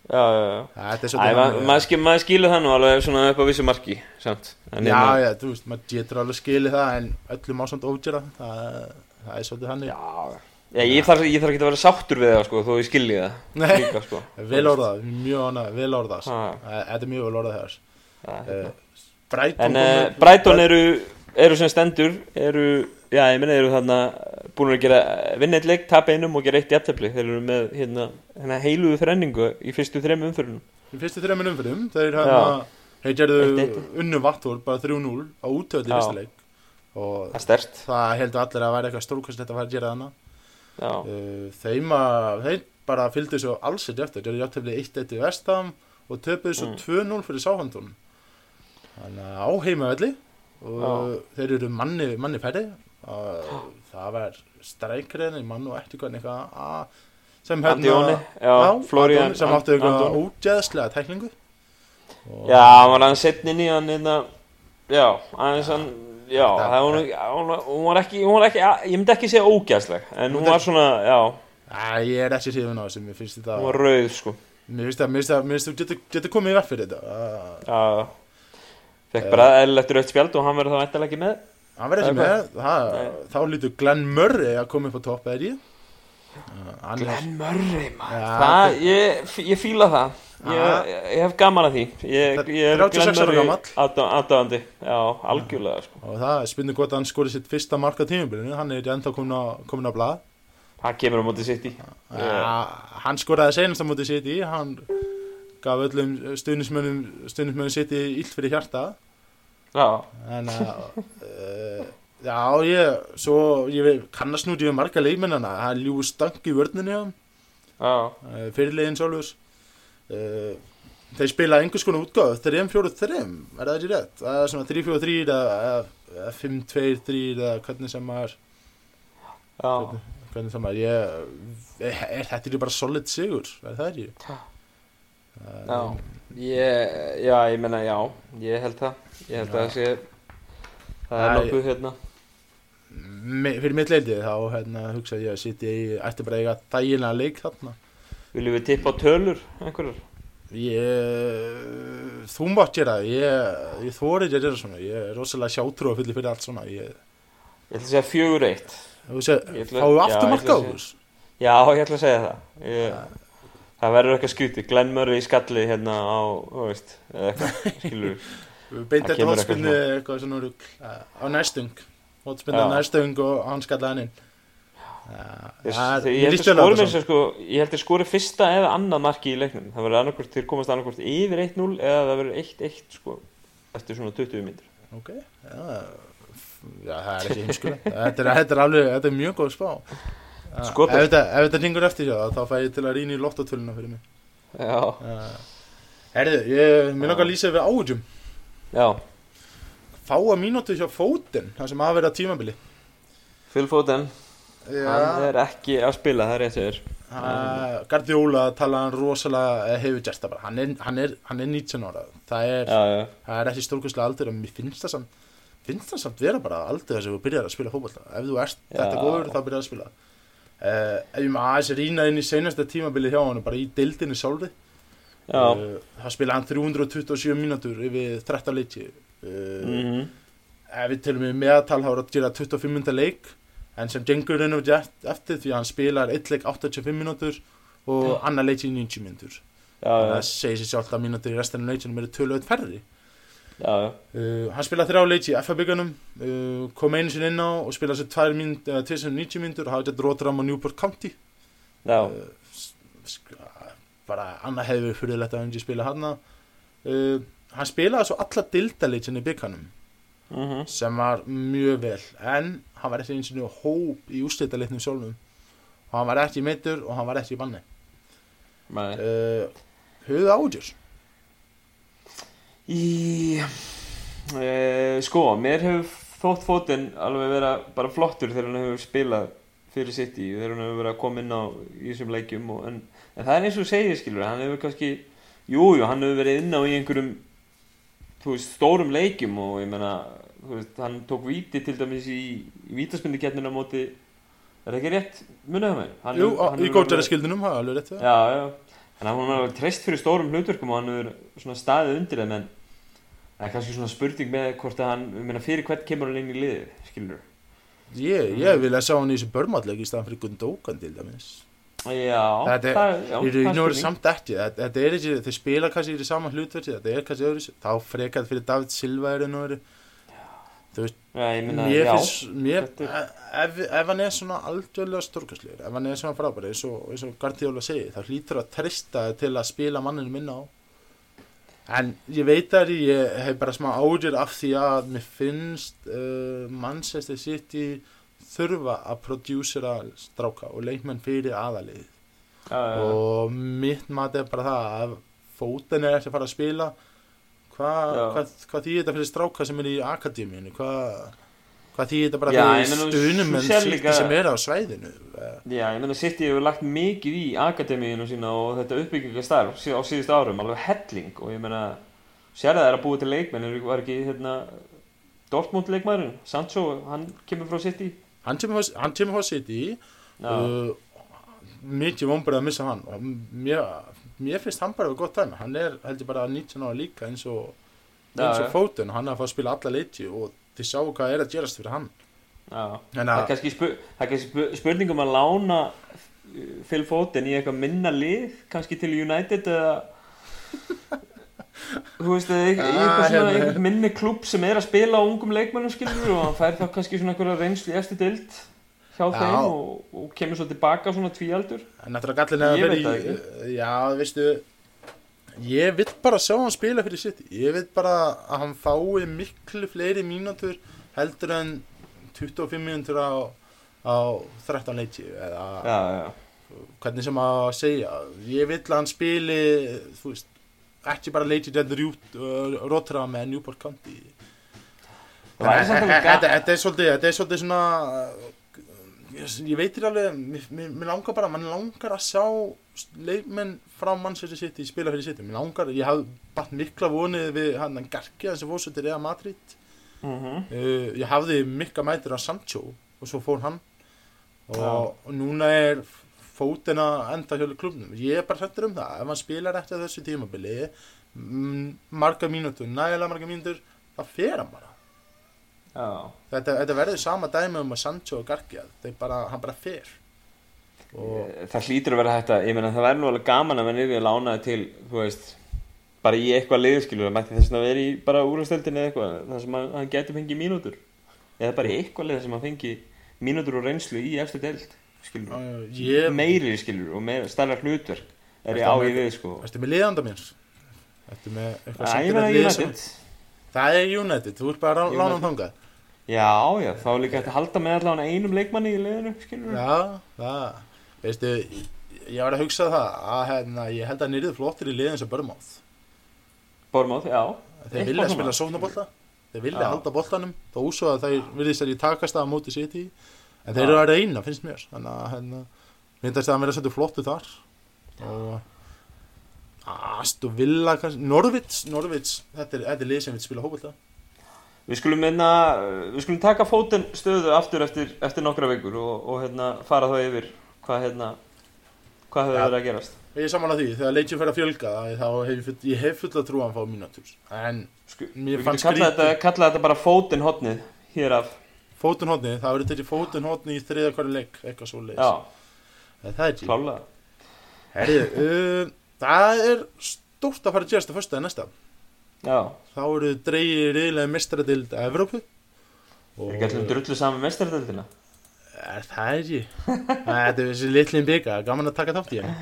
Já, já, já Þetta er svolítið ma maður skil, mað skilur það nú alveg svona upp á vissu marki samt En Já, hérna- já, þú veist, maður getur alveg skilið það en öllum á samt ógjera. Það, það er svolítið hann. já, já ég, þarf, ekki að vera sáttur við það sko Þó ég skilji það [LAUGHS] Nei. sko. Vel orðað, mjög ánað, vel orðað. Ha. Þetta er mjög vel orðað þess. Brighton En uh, Brighton eru, eru sem stendur eru, Já, ég meina eru þarna búin að gera vinna eitt leik, tapa einum og gera eitt í aftabli Þeir eru með hérna, hérna heiluðu þrenningu í fyrstu þrem umfyrunum Í fyrstu þrejum fyrir þeir hérna, þeir gerðu unnu vatnvort bara 3-0 á útöðli í fyrsta leik. Og Það það heldur allir að vera eitthvað stórkvæmslegt að fara að gera þannig uh, þeim að þeir bara fylgdu svo alls eitt eftir. Gerðu játtöfli 1-1 í Vestham og töpuðu svo Mm. 2-0 fyrir Sáhandun þannig að á heimavelli og Já. þeir eru manni, manni færri. Og það var strækriðin í mann og eftir hvernig eitthvað að sem hérna- já, Florian sem áttu eitthvað ógeðslega tæklingu. Og- Já, hann var aðeins setn inn í hann hérna, Já, aðeins hann Já, Það- var- hún var ekki, hún var ekki Ég myndi ekki segja ógæðsleg En hún var svona, já, Æ, ég er ekki síðan á þessu, mér finnst þetta hún var rauð sko. Mér finnst það, mér finnst það, mér finnst getur, getur komið í verð fyrir þetta. Já Fekk bara eðlilegt rautt spjald og hann verður þá eitthvað ekki með? Hann verður ekki með, það, þá lítur Glenn Murray að koma upp á topp eða ég? Hann er- Glenn Murray maður. Já, Það, ég, ég fíla það. Ég, ég hef gaman að því. Ég, ég er 36 Glenn Murray aðdáðandi Já, algjörlega sko. Og það er spurning hvort hann skorið sitt fyrsta mark á tímubilinu Hann er ennþá komin á, komin á blað. Það kemur á móti sitt í. Hann skoraði senast á móti sitt í Hann gaf öllum stuðnismönnum sitt í ill fyrir hjarta En að uh, Já, ég, svo, ég kannast nú ekki við marga leikmennana, það er ljú stank í já, uh, fyrirliðin sjálfurs. Uh, þeir spila einhvers konar útgáð, 3-4-3, er það ekki rétt? Það er svona 3-4-3 eða, eða 5-2-3 eða hvernig sem maður, já. hvernig sem maður, ég, er, er þetta ekki bara solid sigur, er það ekki? Já, ég, já, ég menna já, ég held það, ég held Já. að það sé, það er nokkuð hérna, Me, fyrir mitt leildið þá hérna, hugsa ég að sitja í, ætti bara að eiga þægilega leik þarna. viljum við tippa tölur einhverjar? Ég, þú mátt gera það, ég, ég þóri ekki að gera svona, ég er rosalega sjátrú að fyllir fyrir allt svona, ég, Ég ætla að segja fjögur eitt, þú ætla- fáum við já, aftur marka á að þess, já, ég ætla að segja það, ég, það verður eitthvað skrítið, Glenn Murray í skalli hérna á, veist, eða eitthvað, [LAUGHS] skilur beint kemur hótspinni eitthvað svona rugl, uh, á næstung, hótspinni á næstung og hann skallaði hann inn. Ég, það er- ég, mér held líst að vel á skori þetta mér svona. sem sko, ég held að skori fyrsta eða annað marki í leiknum, það verður annarkvort, þeir komast annarkvort yfir 1-0 eða það verður 1-1 sko, eftir svona 20 myndir. Ok, já, já, það er ekki heimskulega, þetta, þetta er alveg, þetta er mjög góð spá. Ef þetta, ringur eftir það, þá fæ ég til að rýna í lottotöluna fyrir mig. Já, Uh, Herðu, ég, mér langar að lýsa yfir áhugjum. já, Fáa mínútu hjá fótinn, það sem hafa verið að tímabili. Phil Foden, hann er ekki að spila, það er rétt sér. uh, Guardiola tala hann rosalega, eh, hefur gert það bara, hann er, hann er, hann er 19 ára, það er, Já, já, það er ekki stórkustlega aldur en mér finnst það samt, finnst það samt vera bara aldur þess að þú byrjar að spila fótbolta, ef þú ert Já. þetta góður þá byrjar að spila. Maður aðeins rýna inn í seinasta tímabili hjá hann, bara í deildinu sjálfri, já, uh, það spila hann 327 mínútur yfir 13 leiki. Uh, mhm, ef við telum við meðatal þá er að gera 25 minúta leik en sem gengur og veru eftir því að hann spilar eitt leik 85 mínútur og annar leik í 90 mínútur. Já, það já, segir sér sjálft að mínútur í restinu leikinum eru tölvöld færri. já, já, uh, hann spilaði þrjá leik í FA byggunum uh, kom einu sinni inn á og spilaði sér 2 mínútur eða 290 mínútur og hafa þetta Rotterdam og Newport County. Uh, bara annað hefði verið fyrirlegt að hann spila hann hann spilaði svo alla dildaleikin í byggunum mhm, sem var mjög vel en hann var ekki eins og hóp í úrslitaleitnum sjálfum. Og hann var ekki meittur og hann var ekki í banni. Höfðu ágjur Í, e, sko, mér hefur þótt fótinn alveg vera bara flottur þegar hann hefur spilað fyrir sitt í þegar hann hefur verið að koma inn á í þessum leikjum og, en, en það er eins og segir skilur hann hefur kannski, jújú, jú, hann hefur verið inn á í einhverjum þú veist, stórum leikjum og ég meina þú veist, hann tók víti til dæmis í, í vítaspindikettnina móti er það ekki rétt, munið það? Með hann Jú, hefur- á, hann í hefur alveg- skildunum, það er alveg rétt það Já, já En hann var treyst fyrir stórum hlutverkum og hann hefur svona staðið undir þeim en það er kannski svona spurning með hvort að hann, ég meina fyrir hvert kemur hann inn í liðið, skilur Ég, ég vil að sjá hann í þessu börnmalleg í staðan fyrir Gundókan til dæmis. Já, Þetta er- það, já, það er spurning. samt ekki, þetta, er ekki, þeir spila kannski í sama hlutverki, þetta er kannski öðru, þá frekar fyrir David Silva er raun og veru. Já, ég meina, Mér já, finnst, mér, ef, ef hann er svona algjörlega stórkastlegur, ef hann er svona frábæri, eins og, Gardiola segir, þá hlýtur að trista til að spila manninu minna á. En ég veit að ég hef bara smá ágjör af því að mér finnst uh, Manchester City þurfa að prodjúsera stráka og leikmenn fyrir aðalið. Já, og mitt mat er bara það að fóten er ekki að fara að spila. Hvað Já. hva, hva þýðir þetta fyrir stráka sem er í akademíinu hvað hva þýðir þetta bara fyrir stunum en sýtti sem er á svæðinu? Já, ég meina City hefur lagt mikið í akademíinu sína og þetta uppbyggingastarf sí- á síðust árum, alveg helling. Og ég meina, sér það er að búa til leikmenn, er- var ekki, hérna Dortmund leikmærin, Sancho, hann kemur frá City. Hann kemur frá- City. Já, uh, mikið vonbrið að missa hann. Og mér, mér finnst hann bara gott dæmi. Hann er heldur bara 19 ára líka eins og eins og fótun hann er að fá að spila alla leiki og þið sjáu hvað er að gerast fyrir hann já Það er kannski, spu kannski spu spurning um að lána uh, Phil Foden í eitthvað minna lið kannski til United eða [LAUGHS] þú veist Ah, eitthvað hérna. einhvern minni klubb sem er að spila á ungum leikmennum skilur og hann fær þá kannski svona einhverja reynslu í eftir dild hjá Já. þeim og, og kemur svo tilbaka svona tvíaldur En að gallin Ég verið já, veistu, ég vil bara sjá hann spila fyrir sitt. Ég vil bara að hann fái miklu fleiri mínútur heldur en 25 mínútur á, á 13 leiki eða já, já, hvernig sem að segja. Ég vil að hann spili, þú veist, ekki bara leiki þetta rjút, uh, rótra með Newport County. þetta er svolítið, þetta er svolítið svona ég, ég veit ekki alveg mér, langar bara, mann langar að sjá leikmenn frá Manchester City spila fyrir City, mér langar, ég hafði bara mikla vonið við hann Garkja sem fórsöktir Real Madrid. Mhm. uh, ég hafði mikla mætur á Sancho og svo fór hann. Og, Já. og núna er fótinn að enda hjóli klubnum. Ég er bara hrættur um það, ef hann spilar eftir þessu tímabili mm, marga mínútur, nægilega marga mínútur það fer hann bara Þetta, þetta verður sama dæmi um að Sancho og Garcia þeir bara, hann bara fer. Og það hlýtur að vera þetta ég meina það væri nú alveg gaman að menn yfir að lána það til þú veist bara í eitthvað liðskilur það mætti þess að vera í bara úrastöldinni eða eitthvað þar sem hann, hann gæti fengið mínútur. Eða bara í eitthvað lið sem hann fengi mínútur og reynslu í eftir deild skilur uh, ég meiri skilur og meira stærra hlutverk er ég á í við sko. Ertu með liðanda mér? Ertu með eitthvað Æ, ég sendilegt meina lið sem- United. Það er United, þú ert bara að United. lána um þangað já já þá er líka hægt að halda með allavega einum leikmanni í liðinu skilur Já, það Veistu, ég var að hugsa það að hérna, ég held að hann yrði flottir í liðin sem Börmáð Bormáð já. Þeir vilja svona. spila sóknabólta Þeir vilja Já. halda boltanum. Þó svo að þeir virðist að ég takast það á móti City. En þeir eru að reyna, finnst mér. Þannig að hérna, myndast að hann vera svolítið flottu þar. Og Astu Villa Norvits, Norvits þetta er, er lið sem vil spila hópulta Við skulum, minna, við skulum taka fótinn stöðu aftur eftir, eftir nokkra vikur og, og hérna, fara þá yfir hvað, hérna, Hvað hefur Já. verið að gerast? Ég er saman að því, þegar leikjum fyrir að fjölga hef ég, hef fulla trú að hann fá mínútur en Sku, Mér Við fannst getum skrítið. þetta, kallað þetta bara fótinn hotnið Hér af fótun hótni, það verður tekið fótun hótni í þriða hverju leik, eitthvað svo leiðis Já, það er klálega Herri, uh, það er stórt að fara að gerast að fyrsta næsta Já, þá eru dreigir reyðilega mestradeild Evrópu og er ekki allir drullu saman mestaröldina? er það ekki þetta er þessi litlinn bygga, gaman að taka þátt í henni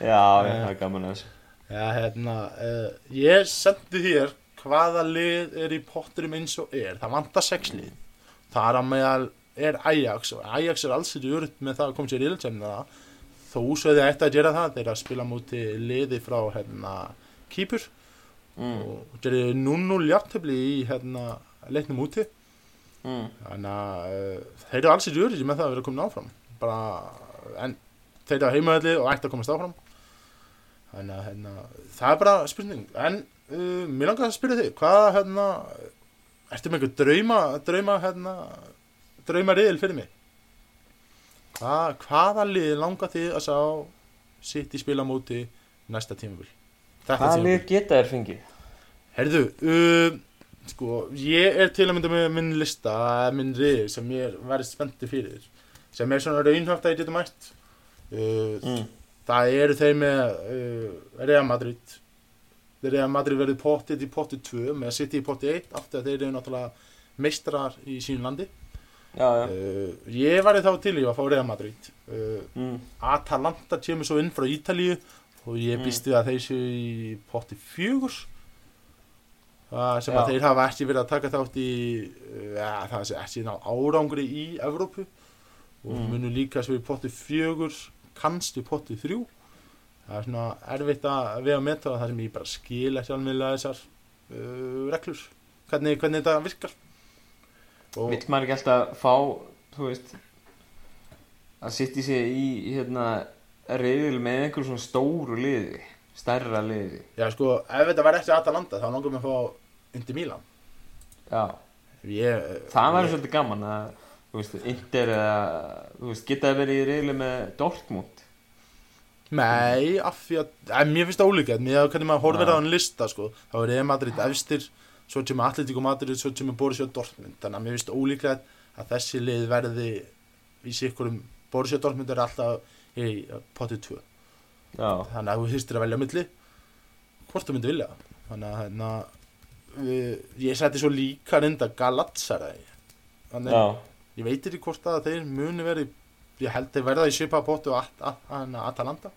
Já, Eh. það er gaman að þessu Já, hérna, uh, ég sendi þér hvaða lið er í potturum eins og er. Það vantar sex lið. Það er að meðal er Ajax og Ajax er alls ekki örutt með það að koma sér í riðilsefnina. Þó svo þið ætti að gera það þeir að spila múti liði frá hérna Kýpur mm, og gerir 0-0 jafntefli í hérna leiknum úti. mm. Þannig að uh, þeir eru alls ekki örutt með það að vera komin áfram. Bara, en þeir eru á heimaðli og ætti að komast áfram. Þannig að hérna, það er bara spurning. En uh, mér langar að spyrja þig, hvað hérna, ertu með einhver drauma, drauma hérna, drauma riðil fyrir mig? Hva, hvaða lið langar þið að sá sitt í spilamóti næsta tímabil? Tímabil. lið geta þér fengið? Herðu, uh, sko, ég er til að mynda með minn lista, minn rið sem ég verið spennti fyrir, sem er svona raunhæft að ég geta mætt. Uh, Mm. Það eru þeir með uh, Real Madrid. Real Madrid verið pottið í pottið 2 með City í pottið 1, aftur að þeir eru náttúrulega meistrar í sínu landi. Já, já Uh, ég væri þá til í að fá Real Madrid. Uh, mm. Atalanta kemur svo inn frá Ítalíu og ég Mm. býst við að þeir séu í potti fjögur. Sem að þeir hafa ekki verið að taka þátt í ja, það sé ekki ná árangri í Evrópu. Og Mm. munu líka svo í potti fjögur kannski potti þrjú. Það er svona erfitt að við að meta það sem ég bara skil ekki alveg þessar uh, reglur. Hvernig, hvernig þetta virkar. Og Vill maður ekki alltaf fá, þú veist að sitta í sig í hérna reyðil með einhver svona stóru liði stærra liði. Já sko ef þetta var ekki Atalanta þá langar mér að fá Inter Milan. Já, ég, það ég- svolítið gaman að þú veist, Inter eða þú veist, geta verið í reyðli með Dortmund? Nei, af því að, að mér finnst það ólíkað, mér að hvernig maður horfir Já. á hann lista, sko, þá er Real Madrid efstir, svo kemur Atletico Madrid, svo kemur Borussia Dortmund, þannig að mér finnst ólíkað að þessi lið verði í sikkurum, Borussia Dortmund er alltaf í potið 2, Já, þannig að þú þýstir að velja á milli, hvort þú myndi vilja, þannig að hérna, við, ég seti svo líka reynda Galatasaray, þannig já, ég veit ekki hvort að þeir muni verið, ég held þeir verða í svipa potu At Atalanta,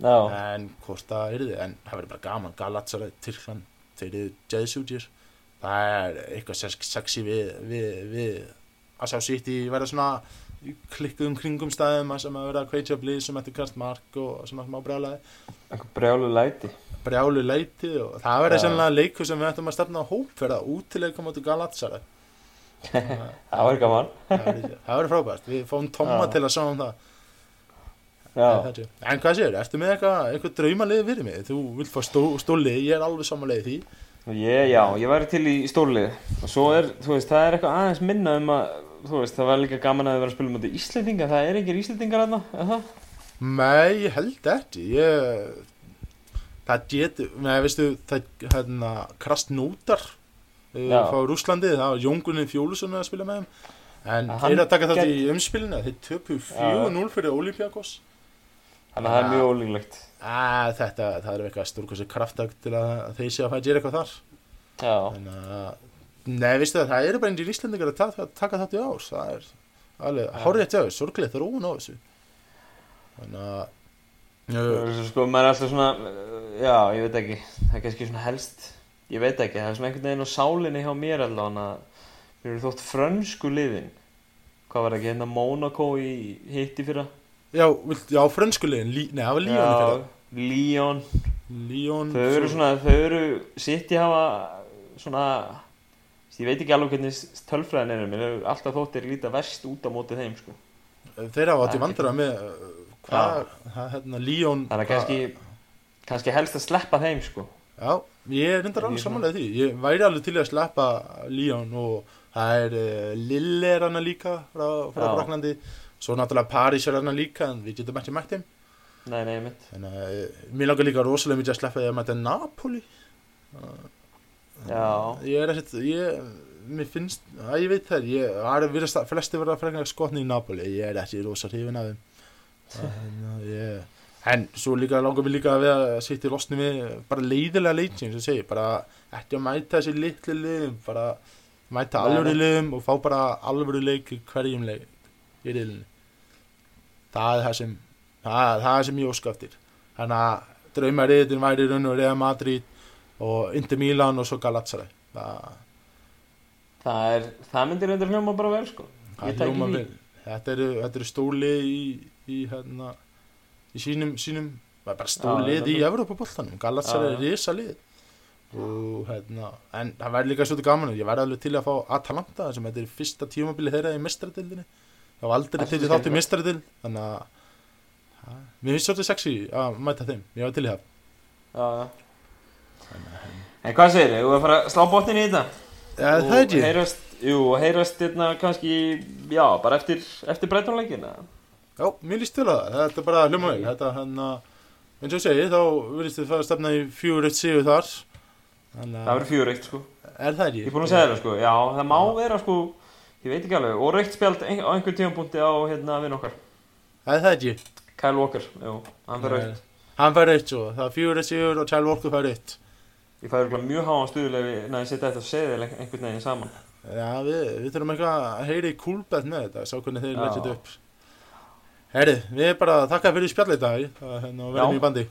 já. En hvort það er þið en það verður bara gaman. Galatasaray, Tyrkland þeir eru jæðsútjir það er eitthvað sex- sexy við, við, við að sjá sitt í verða svona í klikkuðum kringum stæðum að sem að vera að kveitja blíð sem eftir kast mark og svona smá einhver brjálu læti. Brjálu leiti og það verður Já. sennilega leikur sem við ættum að stefna á hópferða útileika móti Galatasaray. [LAUGHS] Það [LAUGHS] Það var gaman. Það verður frábært. Við fáum Já. til að sjá um það. Já, En hvað séu, ertu með eitthvað, eitthvað draumalið fyrir mig? Þú vilt fá stó, stólið, ég er alveg samanlega því. ég, já, ég væri til í stórlið og svo er, þú veist, það er eitthvað aðeins minna um að, þú veist, það var líka gaman að vera að spila mútið Íslendinga, það er engir Íslendingar aðna, er það? Nei, ég held ekki. Ég, það getur, nei, veistu, það, hérna, Krastnútar uh, Já. frá Rúslandi, það var Jóngunni Fjólusson að spila með þeim. En þeir að taka þetta í umspilinu, þeir töpu 4-0 fyrir Olympiakos. Þannig að það er mjög ólíklegt þetta, það er eitthvað stórkossi kraftak til að þeir sé að fæða gera eitthvað þar. Já, Þannig að, nei, veistu það, það eru bara einnig íslendingar að taka, taka þetta í ás, það er alveg, Já. hárið þetta þessu, sorglega þróun á þessu. Þannig að, sko, maður er alltaf svona, uh, já, ég veit ekki, það er kannski svona helst, ég veit ekki, það er svona einhvern veginn á sálinni hjá mér allavega að mér eru þótt frönsku liðin, hvað var ekki hérna Monaco í hitti fyrra? já, vilt, já, frönskulegin, Lí, nei, það var Líón fyrra. Líón, Líón, þau eru svona, þau eru, sitt í hafa svona, ég veit ekki alveg hvernig tölfræðin er, mér hefur alltaf þótt er líta verst út á móti þeim, sko. þeir hafa átti Það er vandra með, uh, hvað, hérna, Líón, Þannig að kannski, kannski helst að sleppa þeim, sko. já, ég reyndar alveg samanlega því, ég væri alveg til í að sleppa Líón og það er uh, Lille er hana líka frá, frá Já. Fraklandi, svo náttúrulega París er hana líka, en við getum ekki mætt þeim. nei, nei, mitt að eh, mér langar líka rosalega mikið að sleppa því að mæta Napoli Já, Ég er ekkert, ég, mér finnst, að ég veit það, ég, það er virðast að flesti verða frekar skotni í Napoli, ég er ekki rosa hrifin af þeim. Að en svo líka langar mér líka að við að sitja í losni við bara leiðilega leikjum, sem segi, bara ekki að mæta þessi litli liðum, bara mæta alvöru liðum og fá bara alvöru leik hverjum leik í riðlinni. Það er það sem, það, það er sem ég óska eftir. Þannig að draumariðin væri í raun og Real Madrid og Inter Milan og svo Galatasaray. Það, það er, það myndir reyndar hljóma bara vel, sko því. Þetta eru, þetta eru stóli í, í, hérna, í sínum, sínum, bara stólið í. Evropaboltanum. Galatasaray er risa lið. Og hérna, en það væri líka svolítið gaman ég væri alveg til að fá Atalanta sem þetta er fyrsta tímabili þeirra í mestradildinni. Það var aldrei til svo þátt í mestradild, þannig að mér finnst svolítið sexy að mæta þeim. Ég var til í það. En hvað segir þið? Þú að fara að slá botnin í þetta? Ja, það er ekki. Heyrast, jú, og heyrast hérna kannski, já, bara eftir, eftir breytunleikin Já, mér líst til að það, þetta er bara hljóma vel, þetta hann að, eins og segi, þá virðist þið fara að stefna í eitt sigur þar, þannig Það verður fjögur eitt, sko. Er það ekki? Ég er búin að segja það, sko, já, það má vera, sko. Ég veit ekki alveg, og raukt spjald ein, á einhver tímapunkti á, hérna, vinn okkar. Er það ekki? Kyle Walker, jú, hann fyrir raukt Hann fær eitt svo, það er eitt sigur og Charles Walker fær eitt. Ég fæði örugglega mjög háan stuðulegi Næ, ég setja þetta að þér einhvern veginn saman Já, við, við þurfum eitthvað að heyri í kúlbett með þetta, sá hvernig þeir þetta upp. Herri, við bara þakka fyrir spjallið í dag, hérna og Já. verðum í bandi.